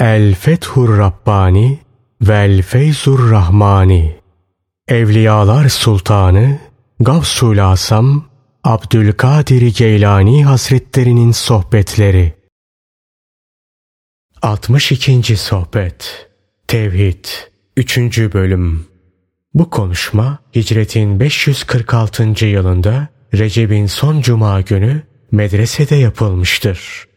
El Fethur Rabbani Vel Feyzur Rahmani Evliyalar Sultanı Gavsul Asam Abdülkadir Geylani Hazretlerinin Sohbetleri 62. Sohbet Tevhid 3. Bölüm Bu konuşma hicretin 546. yılında Recep'in son cuma günü medresede yapılmıştır.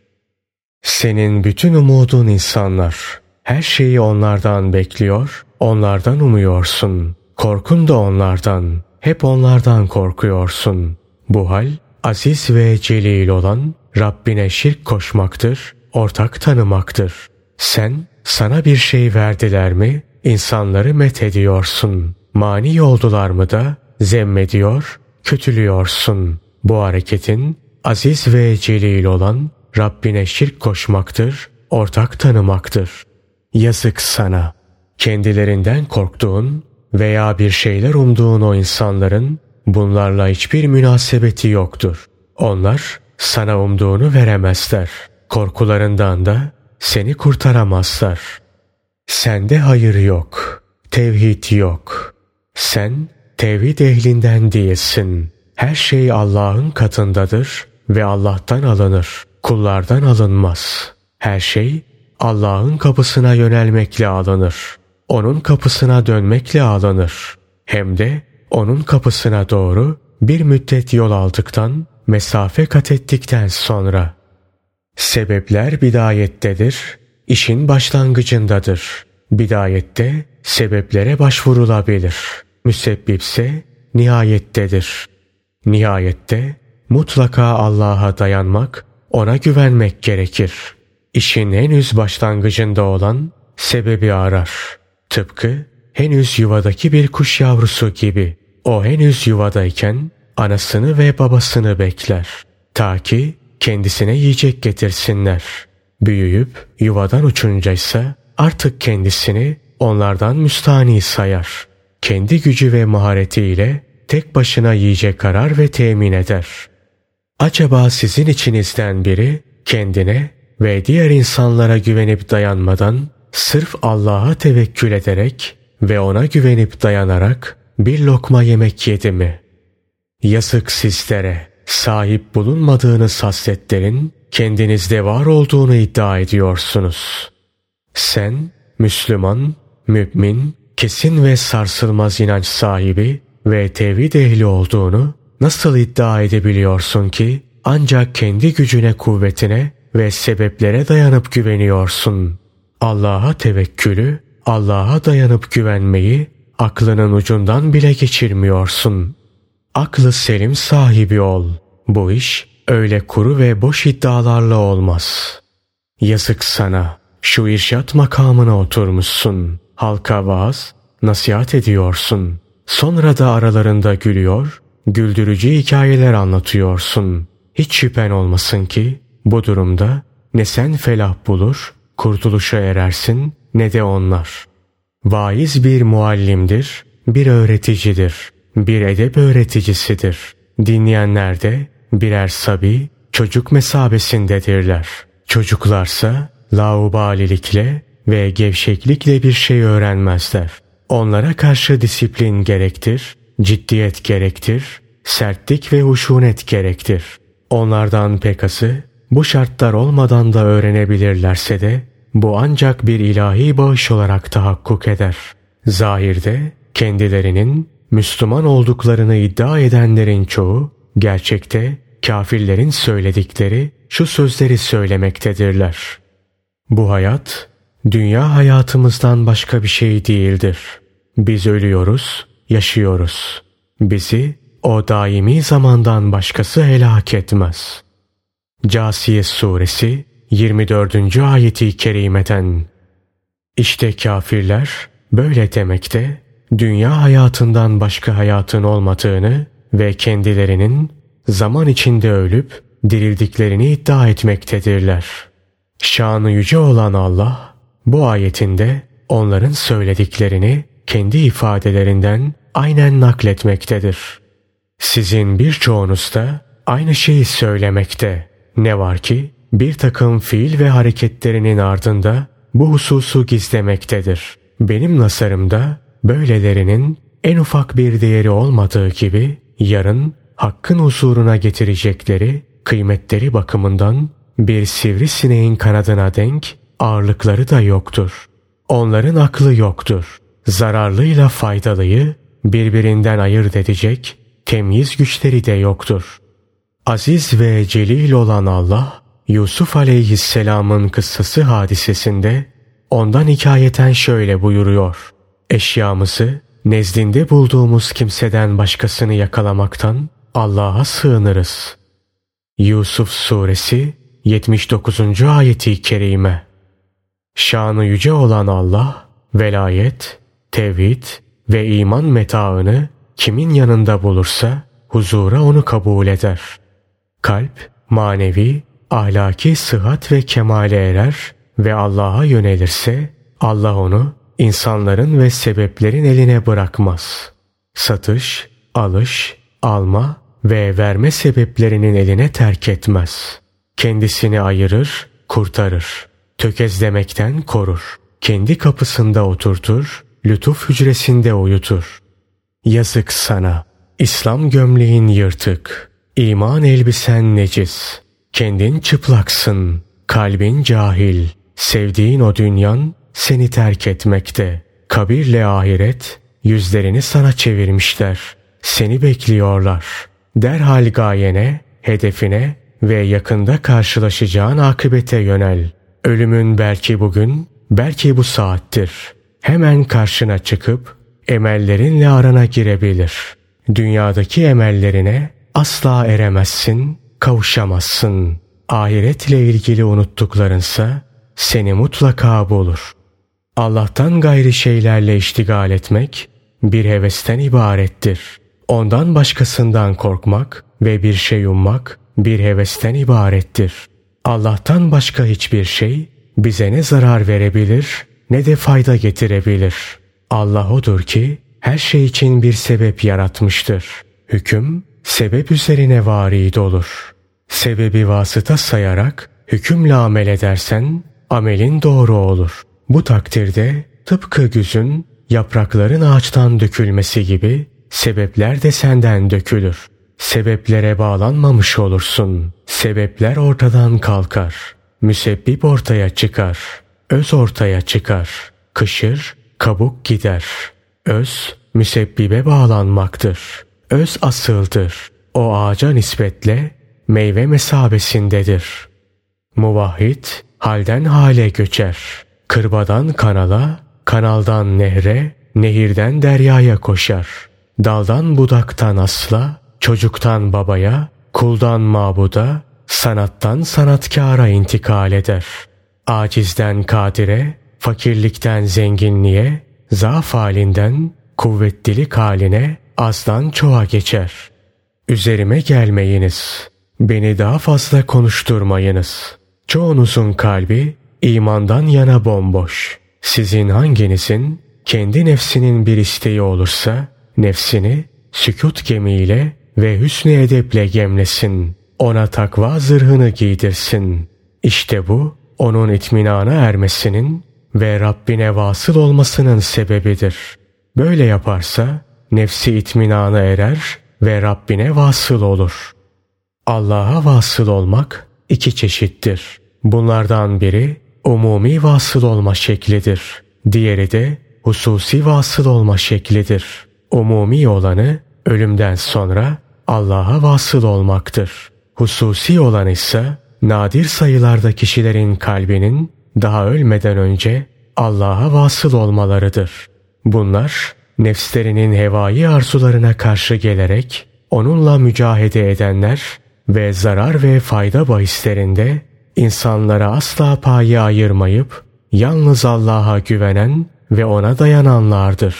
Senin bütün umudun insanlar. Her şeyi onlardan bekliyor, onlardan umuyorsun. Korkun da onlardan, hep onlardan korkuyorsun. Bu hal aziz ve celil olan Rabbine şirk koşmaktır, ortak tanımaktır. Sen sana bir şey verdiler mi insanları met ediyorsun. Mani oldular mı da zemmediyor, kötülüyorsun. Bu hareketin aziz ve celil olan Rabbine şirk koşmaktır, ortak tanımaktır. Yazık sana. Kendilerinden korktuğun veya bir şeyler umduğun o insanların bunlarla hiçbir münasebeti yoktur. Onlar sana umduğunu veremezler. Korkularından da seni kurtaramazlar. Sende hayır yok. Tevhid yok. Sen tevhid ehlinden değilsin. Her şey Allah'ın katındadır ve Allah'tan alınır. Kullardan alınmaz. Her şey Allah'ın kapısına yönelmekle alınır. Onun kapısına dönmekle alınır. Hem de onun kapısına doğru bir müddet yol aldıktan, mesafe kat ettikten sonra. Sebepler bidayettedir, işin başlangıcındadır. Bidayette sebeplere başvurulabilir. Müsebbipse nihayettedir. Nihayette mutlaka Allah'a dayanmak, ona güvenmek gerekir. İşin henüz başlangıcında olan sebebi arar. Tıpkı henüz yuvadaki bir kuş yavrusu gibi. O henüz yuvadayken anasını ve babasını bekler. Ta ki kendisine yiyecek getirsinler. Büyüyüp yuvadan uçunca ise artık kendisini onlardan müstani sayar. Kendi gücü ve maharetiyle tek başına yiyecek karar ve temin eder. Acaba sizin içinizden biri kendine ve diğer insanlara güvenip dayanmadan sırf Allah'a tevekkül ederek ve ona güvenip dayanarak bir lokma yemek yedi mi? Yazık sizlere sahip bulunmadığınız hasletlerin kendinizde var olduğunu iddia ediyorsunuz. Sen Müslüman, mümin, kesin ve sarsılmaz inanç sahibi ve tevhid ehli olduğunu nasıl iddia edebiliyorsun ki ancak kendi gücüne kuvvetine ve sebeplere dayanıp güveniyorsun. Allah'a tevekkülü, Allah'a dayanıp güvenmeyi aklının ucundan bile geçirmiyorsun. Aklı selim sahibi ol. Bu iş öyle kuru ve boş iddialarla olmaz. Yazık sana. Şu irşat makamına oturmuşsun. Halka vaaz, nasihat ediyorsun. Sonra da aralarında gülüyor, güldürücü hikayeler anlatıyorsun. Hiç şüphen olmasın ki bu durumda ne sen felah bulur, kurtuluşa erersin ne de onlar. Vaiz bir muallimdir, bir öğreticidir, bir edep öğreticisidir. Dinleyenler de birer sabi, çocuk mesabesindedirler. Çocuklarsa laubalilikle ve gevşeklikle bir şey öğrenmezler. Onlara karşı disiplin gerektir, ciddiyet gerektir, sertlik ve huşunet gerektir. Onlardan pekası bu şartlar olmadan da öğrenebilirlerse de bu ancak bir ilahi bağış olarak tahakkuk eder. Zahirde kendilerinin Müslüman olduklarını iddia edenlerin çoğu gerçekte kafirlerin söyledikleri şu sözleri söylemektedirler. Bu hayat dünya hayatımızdan başka bir şey değildir. Biz ölüyoruz, yaşıyoruz. Bizi o daimi zamandan başkası helak etmez. Casiye Suresi 24. ayeti kerimeten İşte kafirler böyle demekte dünya hayatından başka hayatın olmadığını ve kendilerinin zaman içinde ölüp dirildiklerini iddia etmektedirler. Şanı yüce olan Allah bu ayetinde onların söylediklerini kendi ifadelerinden aynen nakletmektedir. Sizin birçoğunuz da aynı şeyi söylemekte. Ne var ki bir takım fiil ve hareketlerinin ardında bu hususu gizlemektedir. Benim nasarımda böylelerinin en ufak bir değeri olmadığı gibi yarın hakkın huzuruna getirecekleri kıymetleri bakımından bir sivrisineğin kanadına denk ağırlıkları da yoktur. Onların aklı yoktur. Zararlıyla faydalıyı birbirinden ayırt edecek temyiz güçleri de yoktur. Aziz ve celil olan Allah, Yusuf aleyhisselamın kıssası hadisesinde ondan hikayeten şöyle buyuruyor. Eşyamızı nezdinde bulduğumuz kimseden başkasını yakalamaktan Allah'a sığınırız. Yusuf Suresi 79. ayeti kerime Şanı yüce olan Allah, velayet, tevhid ve iman metaını kimin yanında bulursa huzura onu kabul eder. Kalp, manevi, ahlaki sıhhat ve kemale erer ve Allah'a yönelirse Allah onu insanların ve sebeplerin eline bırakmaz. Satış, alış, alma ve verme sebeplerinin eline terk etmez. Kendisini ayırır, kurtarır. Tökezlemekten korur. Kendi kapısında oturtur, lütuf hücresinde uyutur. Yazık sana, İslam gömleğin yırtık, iman elbisen necis. Kendin çıplaksın, kalbin cahil, sevdiğin o dünyan seni terk etmekte. Kabirle ahiret yüzlerini sana çevirmişler. Seni bekliyorlar. Derhal gayene, hedefine ve yakında karşılaşacağın akıbete yönel. Ölümün belki bugün, belki bu saattir. Hemen karşına çıkıp emellerinle arana girebilir. Dünyadaki emellerine asla eremezsin, kavuşamazsın. Ahiretle ilgili unuttuklarınsa seni mutlaka bulur. Allah'tan gayri şeylerle iştigal etmek bir hevesten ibarettir. Ondan başkasından korkmak ve bir şey ummak bir hevesten ibarettir. Allah'tan başka hiçbir şey bize ne zarar verebilir ne de fayda getirebilir. Allah odur ki her şey için bir sebep yaratmıştır. Hüküm sebep üzerine varid olur. Sebebi vasıta sayarak hükümle amel edersen amelin doğru olur. Bu takdirde tıpkı güzün yaprakların ağaçtan dökülmesi gibi sebepler de senden dökülür. Sebeplere bağlanmamış olursun. Sebepler ortadan kalkar. Müsebbip ortaya çıkar. Öz ortaya çıkar. Kışır, kabuk gider. Öz, müsebbibe bağlanmaktır. Öz asıldır. O ağaca nispetle meyve mesabesindedir. Muvahhid halden hale göçer. Kırbadan kanala, kanaldan nehre, nehirden deryaya koşar. Daldan budaktan asla, çocuktan babaya, kuldan mabuda, sanattan sanatkara intikal eder. Acizden kadire, fakirlikten zenginliğe, zaaf halinden kuvvetlilik haline azdan çoğa geçer. Üzerime gelmeyiniz, beni daha fazla konuşturmayınız. Çoğunuzun kalbi imandan yana bomboş. Sizin hanginizin kendi nefsinin bir isteği olursa nefsini sükut gemiyle ve hüsnü edeple gemlesin. Ona takva zırhını giydirsin. İşte bu onun itminana ermesinin ve Rabbine vasıl olmasının sebebidir. Böyle yaparsa nefsi itminana erer ve Rabbine vasıl olur. Allah'a vasıl olmak iki çeşittir. Bunlardan biri umumi vasıl olma şeklidir. Diğeri de hususi vasıl olma şeklidir. Umumi olanı ölümden sonra Allah'a vasıl olmaktır. Hususi olan ise nadir sayılarda kişilerin kalbinin daha ölmeden önce Allah'a vasıl olmalarıdır. Bunlar nefslerinin hevai arzularına karşı gelerek onunla mücahede edenler ve zarar ve fayda bahislerinde insanlara asla payı ayırmayıp yalnız Allah'a güvenen ve ona dayananlardır.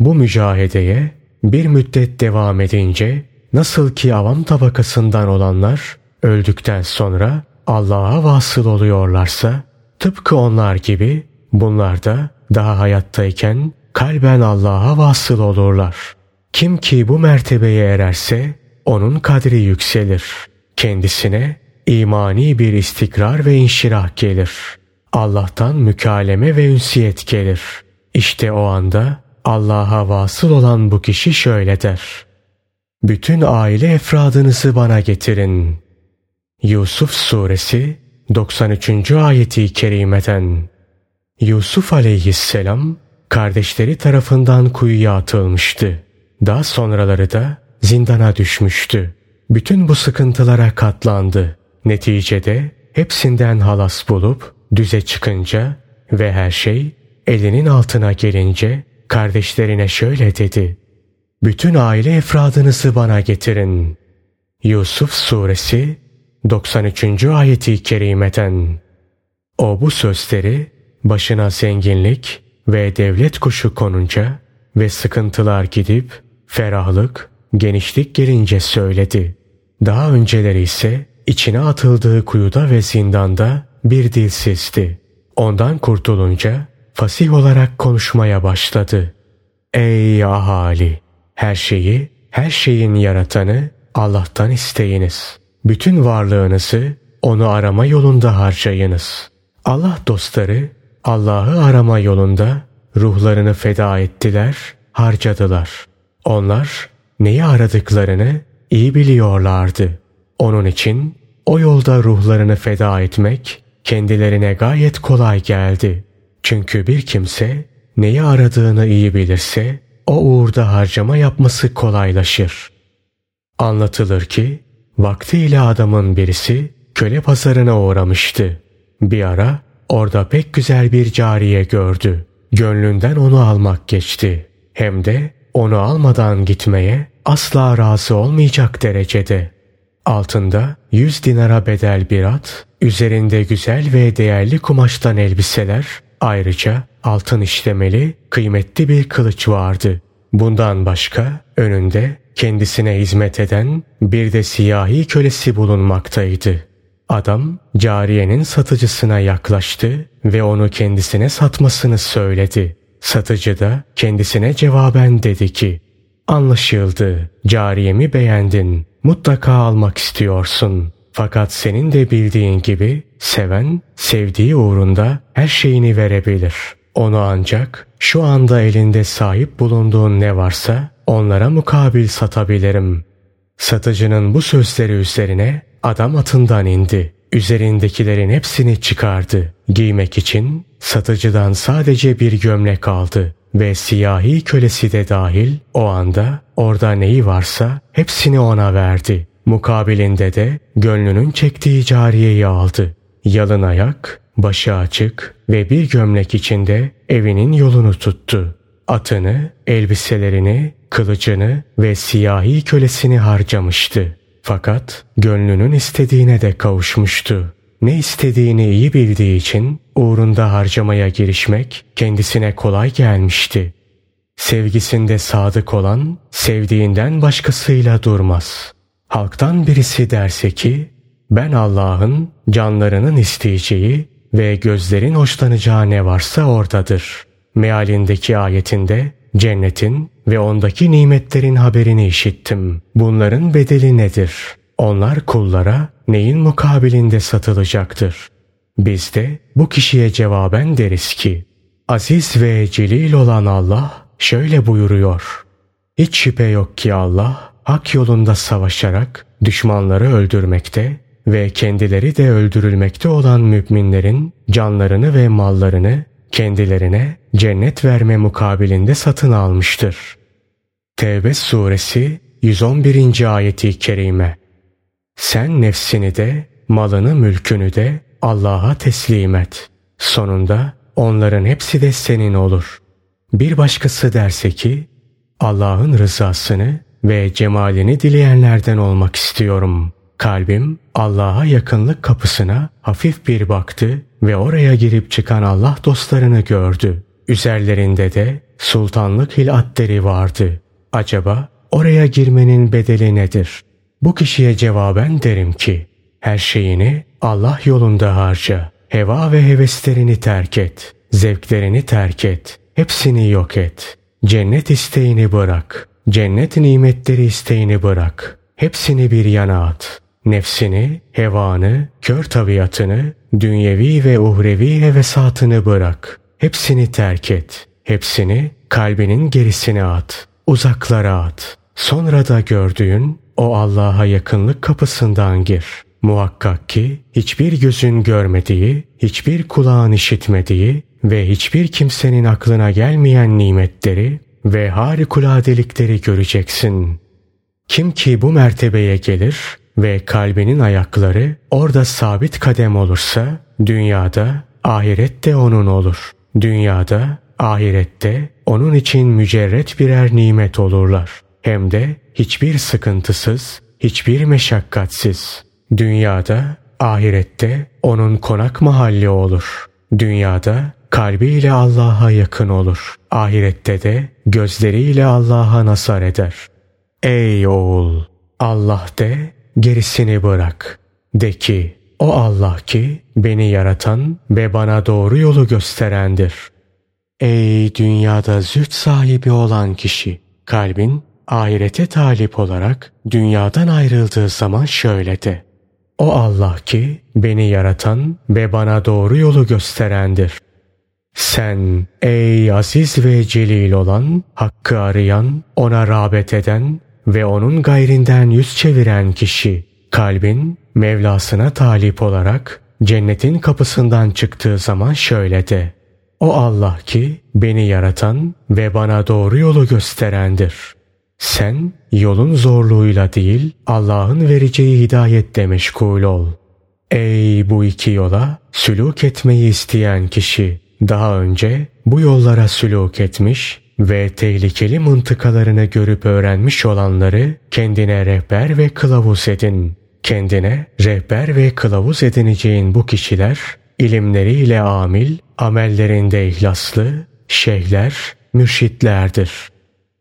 Bu mücahedeye bir müddet devam edince nasıl ki avam tabakasından olanlar öldükten sonra Allah'a vasıl oluyorlarsa tıpkı onlar gibi bunlar da daha hayattayken kalben Allah'a vasıl olurlar. Kim ki bu mertebeye ererse onun kadri yükselir. Kendisine imani bir istikrar ve inşirah gelir. Allah'tan mükaleme ve ünsiyet gelir. İşte o anda Allah'a vasıl olan bu kişi şöyle der. Bütün aile efradınızı bana getirin. Yusuf Suresi 93. ayeti kerimeden Yusuf aleyhisselam kardeşleri tarafından kuyuya atılmıştı. Daha sonraları da zindana düşmüştü. Bütün bu sıkıntılara katlandı. Neticede hepsinden halas bulup düze çıkınca ve her şey elinin altına gelince kardeşlerine şöyle dedi. Bütün aile efradınızı bana getirin. Yusuf Suresi 93. ayeti kerimeden. O bu sözleri başına zenginlik ve devlet kuşu konunca ve sıkıntılar gidip ferahlık, genişlik gelince söyledi. Daha önceleri ise içine atıldığı kuyuda ve zindanda bir dilsizdi. Ondan kurtulunca fasih olarak konuşmaya başladı. Ey ahali! Her şeyi, her şeyin yaratanı Allah'tan isteyiniz. Bütün varlığınızı onu arama yolunda harcayınız. Allah dostları Allah'ı arama yolunda ruhlarını feda ettiler, harcadılar. Onlar neyi aradıklarını iyi biliyorlardı. Onun için o yolda ruhlarını feda etmek kendilerine gayet kolay geldi. Çünkü bir kimse neyi aradığını iyi bilirse o uğurda harcama yapması kolaylaşır. Anlatılır ki vaktiyle adamın birisi köle pazarına uğramıştı. Bir ara orada pek güzel bir cariye gördü. Gönlünden onu almak geçti. Hem de onu almadan gitmeye asla razı olmayacak derecede. Altında yüz dinara bedel bir at, üzerinde güzel ve değerli kumaştan elbiseler, ayrıca altın işlemeli kıymetli bir kılıç vardı. Bundan başka önünde kendisine hizmet eden bir de siyahi kölesi bulunmaktaydı. Adam cariyenin satıcısına yaklaştı ve onu kendisine satmasını söyledi. Satıcı da kendisine cevaben dedi ki Anlaşıldı. Cariyemi beğendin. Mutlaka almak istiyorsun. Fakat senin de bildiğin gibi seven sevdiği uğrunda her şeyini verebilir. Onu ancak şu anda elinde sahip bulunduğun ne varsa onlara mukabil satabilirim. Satıcının bu sözleri üzerine adam atından indi. Üzerindekilerin hepsini çıkardı. Giymek için satıcıdan sadece bir gömlek aldı ve siyahi kölesi de dahil o anda orada neyi varsa hepsini ona verdi. Mukabilinde de gönlünün çektiği cariyeyi aldı. Yalın ayak, başı açık ve bir gömlek içinde evinin yolunu tuttu. Atını, elbiselerini, kılıcını ve siyahi kölesini harcamıştı. Fakat gönlünün istediğine de kavuşmuştu. Ne istediğini iyi bildiği için uğrunda harcamaya girişmek kendisine kolay gelmişti. Sevgisinde sadık olan sevdiğinden başkasıyla durmaz. Halktan birisi derse ki ben Allah'ın canlarının isteyeceği ve gözlerin hoşlanacağı ne varsa oradadır. Mealindeki ayetinde cennetin ve ondaki nimetlerin haberini işittim. Bunların bedeli nedir? Onlar kullara neyin mukabilinde satılacaktır? Biz de bu kişiye cevaben deriz ki Aziz ve celil olan Allah şöyle buyuruyor. Hiç şüphe yok ki Allah hak yolunda savaşarak düşmanları öldürmekte ve kendileri de öldürülmekte olan müminlerin canlarını ve mallarını kendilerine cennet verme mukabilinde satın almıştır. Tevbe suresi 111. ayeti kerime Sen nefsini de malını mülkünü de Allah'a teslim et. Sonunda onların hepsi de senin olur. Bir başkası derse ki Allah'ın rızasını ve cemalini dileyenlerden olmak istiyorum. Kalbim Allah'a yakınlık kapısına hafif bir baktı ve oraya girip çıkan Allah dostlarını gördü. Üzerlerinde de sultanlık hilatleri vardı. Acaba oraya girmenin bedeli nedir? Bu kişiye cevaben derim ki her şeyini Allah yolunda harca. Heva ve heveslerini terk et. Zevklerini terk et. Hepsini yok et. Cennet isteğini bırak. Cennet nimetleri isteğini bırak. Hepsini bir yana at. Nefsini, hevanı, kör tabiatını, dünyevi ve uhrevi hevesatını bırak. Hepsini terk et. Hepsini kalbinin gerisine at. Uzaklara at. Sonra da gördüğün o Allah'a yakınlık kapısından gir. Muhakkak ki hiçbir gözün görmediği, hiçbir kulağın işitmediği ve hiçbir kimsenin aklına gelmeyen nimetleri ve harikuladelikleri göreceksin. Kim ki bu mertebeye gelir ve kalbinin ayakları orada sabit kadem olursa dünyada, ahirette onun olur. Dünyada, ahirette onun için mücerret birer nimet olurlar. Hem de hiçbir sıkıntısız, hiçbir meşakkatsiz. Dünyada, ahirette onun konak mahalli olur. Dünyada kalbiyle Allah'a yakın olur. Ahirette de gözleriyle Allah'a nasar eder. Ey oğul! Allah de, gerisini bırak. De ki, o Allah ki beni yaratan ve bana doğru yolu gösterendir. Ey dünyada züht sahibi olan kişi! Kalbin ahirete talip olarak dünyadan ayrıldığı zaman şöyle de. O Allah ki beni yaratan ve bana doğru yolu gösterendir. Sen ey aziz ve celil olan, hakkı arayan, ona rağbet eden ve onun gayrinden yüz çeviren kişi, kalbin Mevlasına talip olarak cennetin kapısından çıktığı zaman şöyle de. O Allah ki beni yaratan ve bana doğru yolu gösterendir. Sen yolun zorluğuyla değil Allah'ın vereceği hidayetle meşgul ol. Ey bu iki yola sülük etmeyi isteyen kişi! Daha önce bu yollara sülük etmiş ve tehlikeli mıntıkalarını görüp öğrenmiş olanları kendine rehber ve kılavuz edin. Kendine rehber ve kılavuz edineceğin bu kişiler ilimleriyle amil, amellerinde ihlaslı, şeyhler, mürşitlerdir.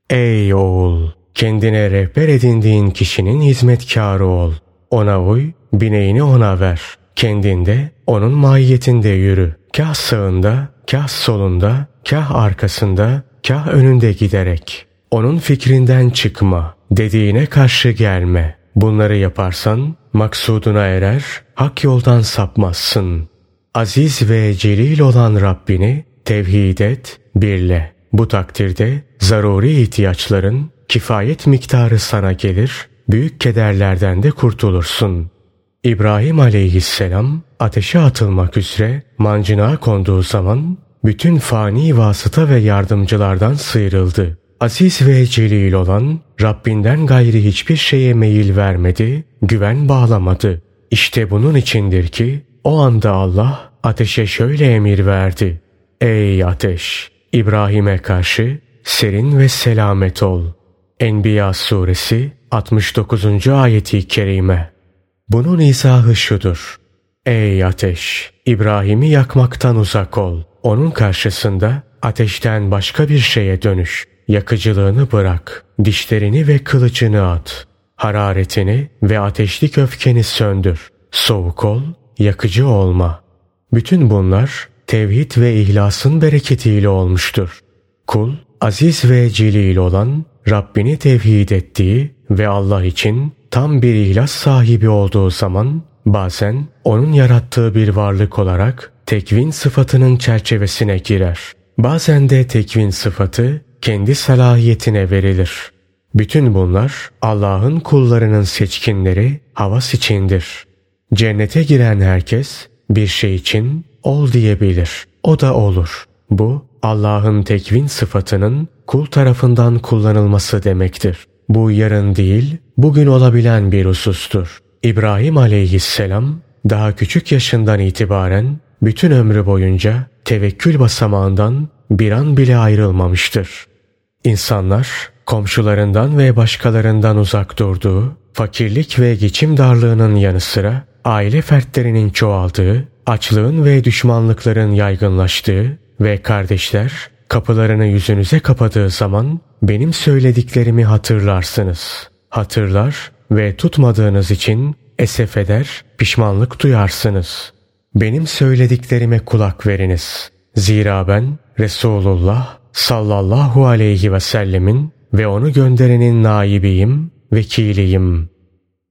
Ey oğul! Kendine rehber edindiğin kişinin hizmetkarı ol. Ona uy, bineğini ona ver. Kendinde onun mahiyetinde yürü. Kah sağında, kah solunda, kah arkasında, kah önünde giderek. Onun fikrinden çıkma, dediğine karşı gelme. Bunları yaparsan maksuduna erer, hak yoldan sapmazsın. Aziz ve celil olan Rabbini tevhid et, birle. Bu takdirde zaruri ihtiyaçların kifayet miktarı sana gelir, büyük kederlerden de kurtulursun. İbrahim aleyhisselam ateşe atılmak üzere mancına konduğu zaman bütün fani vasıta ve yardımcılardan sıyrıldı. Aziz ve celil olan Rabbinden gayri hiçbir şeye meyil vermedi, güven bağlamadı. İşte bunun içindir ki o anda Allah ateşe şöyle emir verdi. Ey ateş! İbrahim'e karşı serin ve selamet ol. Enbiya suresi 69. ayeti kerime. Bunun izahı şudur. Ey ateş! İbrahim'i yakmaktan uzak ol. Onun karşısında ateşten başka bir şeye dönüş. Yakıcılığını bırak. Dişlerini ve kılıcını at. Hararetini ve ateşlik öfkeni söndür. Soğuk ol, yakıcı olma. Bütün bunlar tevhid ve ihlasın bereketiyle olmuştur. Kul, aziz ve celil olan Rabbini tevhid ettiği ve Allah için tam bir ihlas sahibi olduğu zaman bazen onun yarattığı bir varlık olarak tekvin sıfatının çerçevesine girer. Bazen de tekvin sıfatı kendi salahiyetine verilir. Bütün bunlar Allah'ın kullarının seçkinleri havas içindir. Cennete giren herkes bir şey için ol diyebilir. O da olur. Bu Allah'ın tekvin sıfatının kul tarafından kullanılması demektir. Bu yarın değil, bugün olabilen bir husustur. İbrahim aleyhisselam daha küçük yaşından itibaren bütün ömrü boyunca tevekkül basamağından bir an bile ayrılmamıştır. İnsanlar komşularından ve başkalarından uzak durduğu, fakirlik ve geçim darlığının yanı sıra aile fertlerinin çoğaldığı, açlığın ve düşmanlıkların yaygınlaştığı ve kardeşler kapılarını yüzünüze kapadığı zaman benim söylediklerimi hatırlarsınız. Hatırlar ve tutmadığınız için esef eder, pişmanlık duyarsınız. Benim söylediklerime kulak veriniz. Zira ben Resulullah sallallahu aleyhi ve sellemin ve onu gönderenin naibiyim, vekiliyim.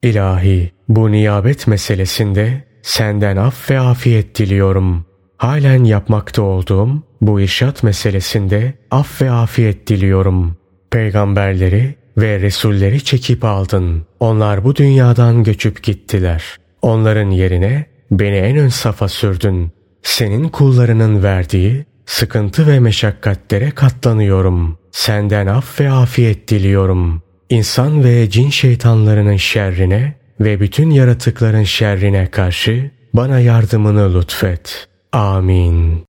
İlahi bu niyabet meselesinde senden af ve afiyet diliyorum. Halen yapmakta olduğum bu irşat meselesinde af ve afiyet diliyorum. Peygamberleri ve Resulleri çekip aldın. Onlar bu dünyadan göçüp gittiler. Onların yerine beni en ön safa sürdün. Senin kullarının verdiği sıkıntı ve meşakkatlere katlanıyorum. Senden af ve afiyet diliyorum. İnsan ve cin şeytanlarının şerrine ve bütün yaratıkların şerrine karşı bana yardımını lütfet. Amin.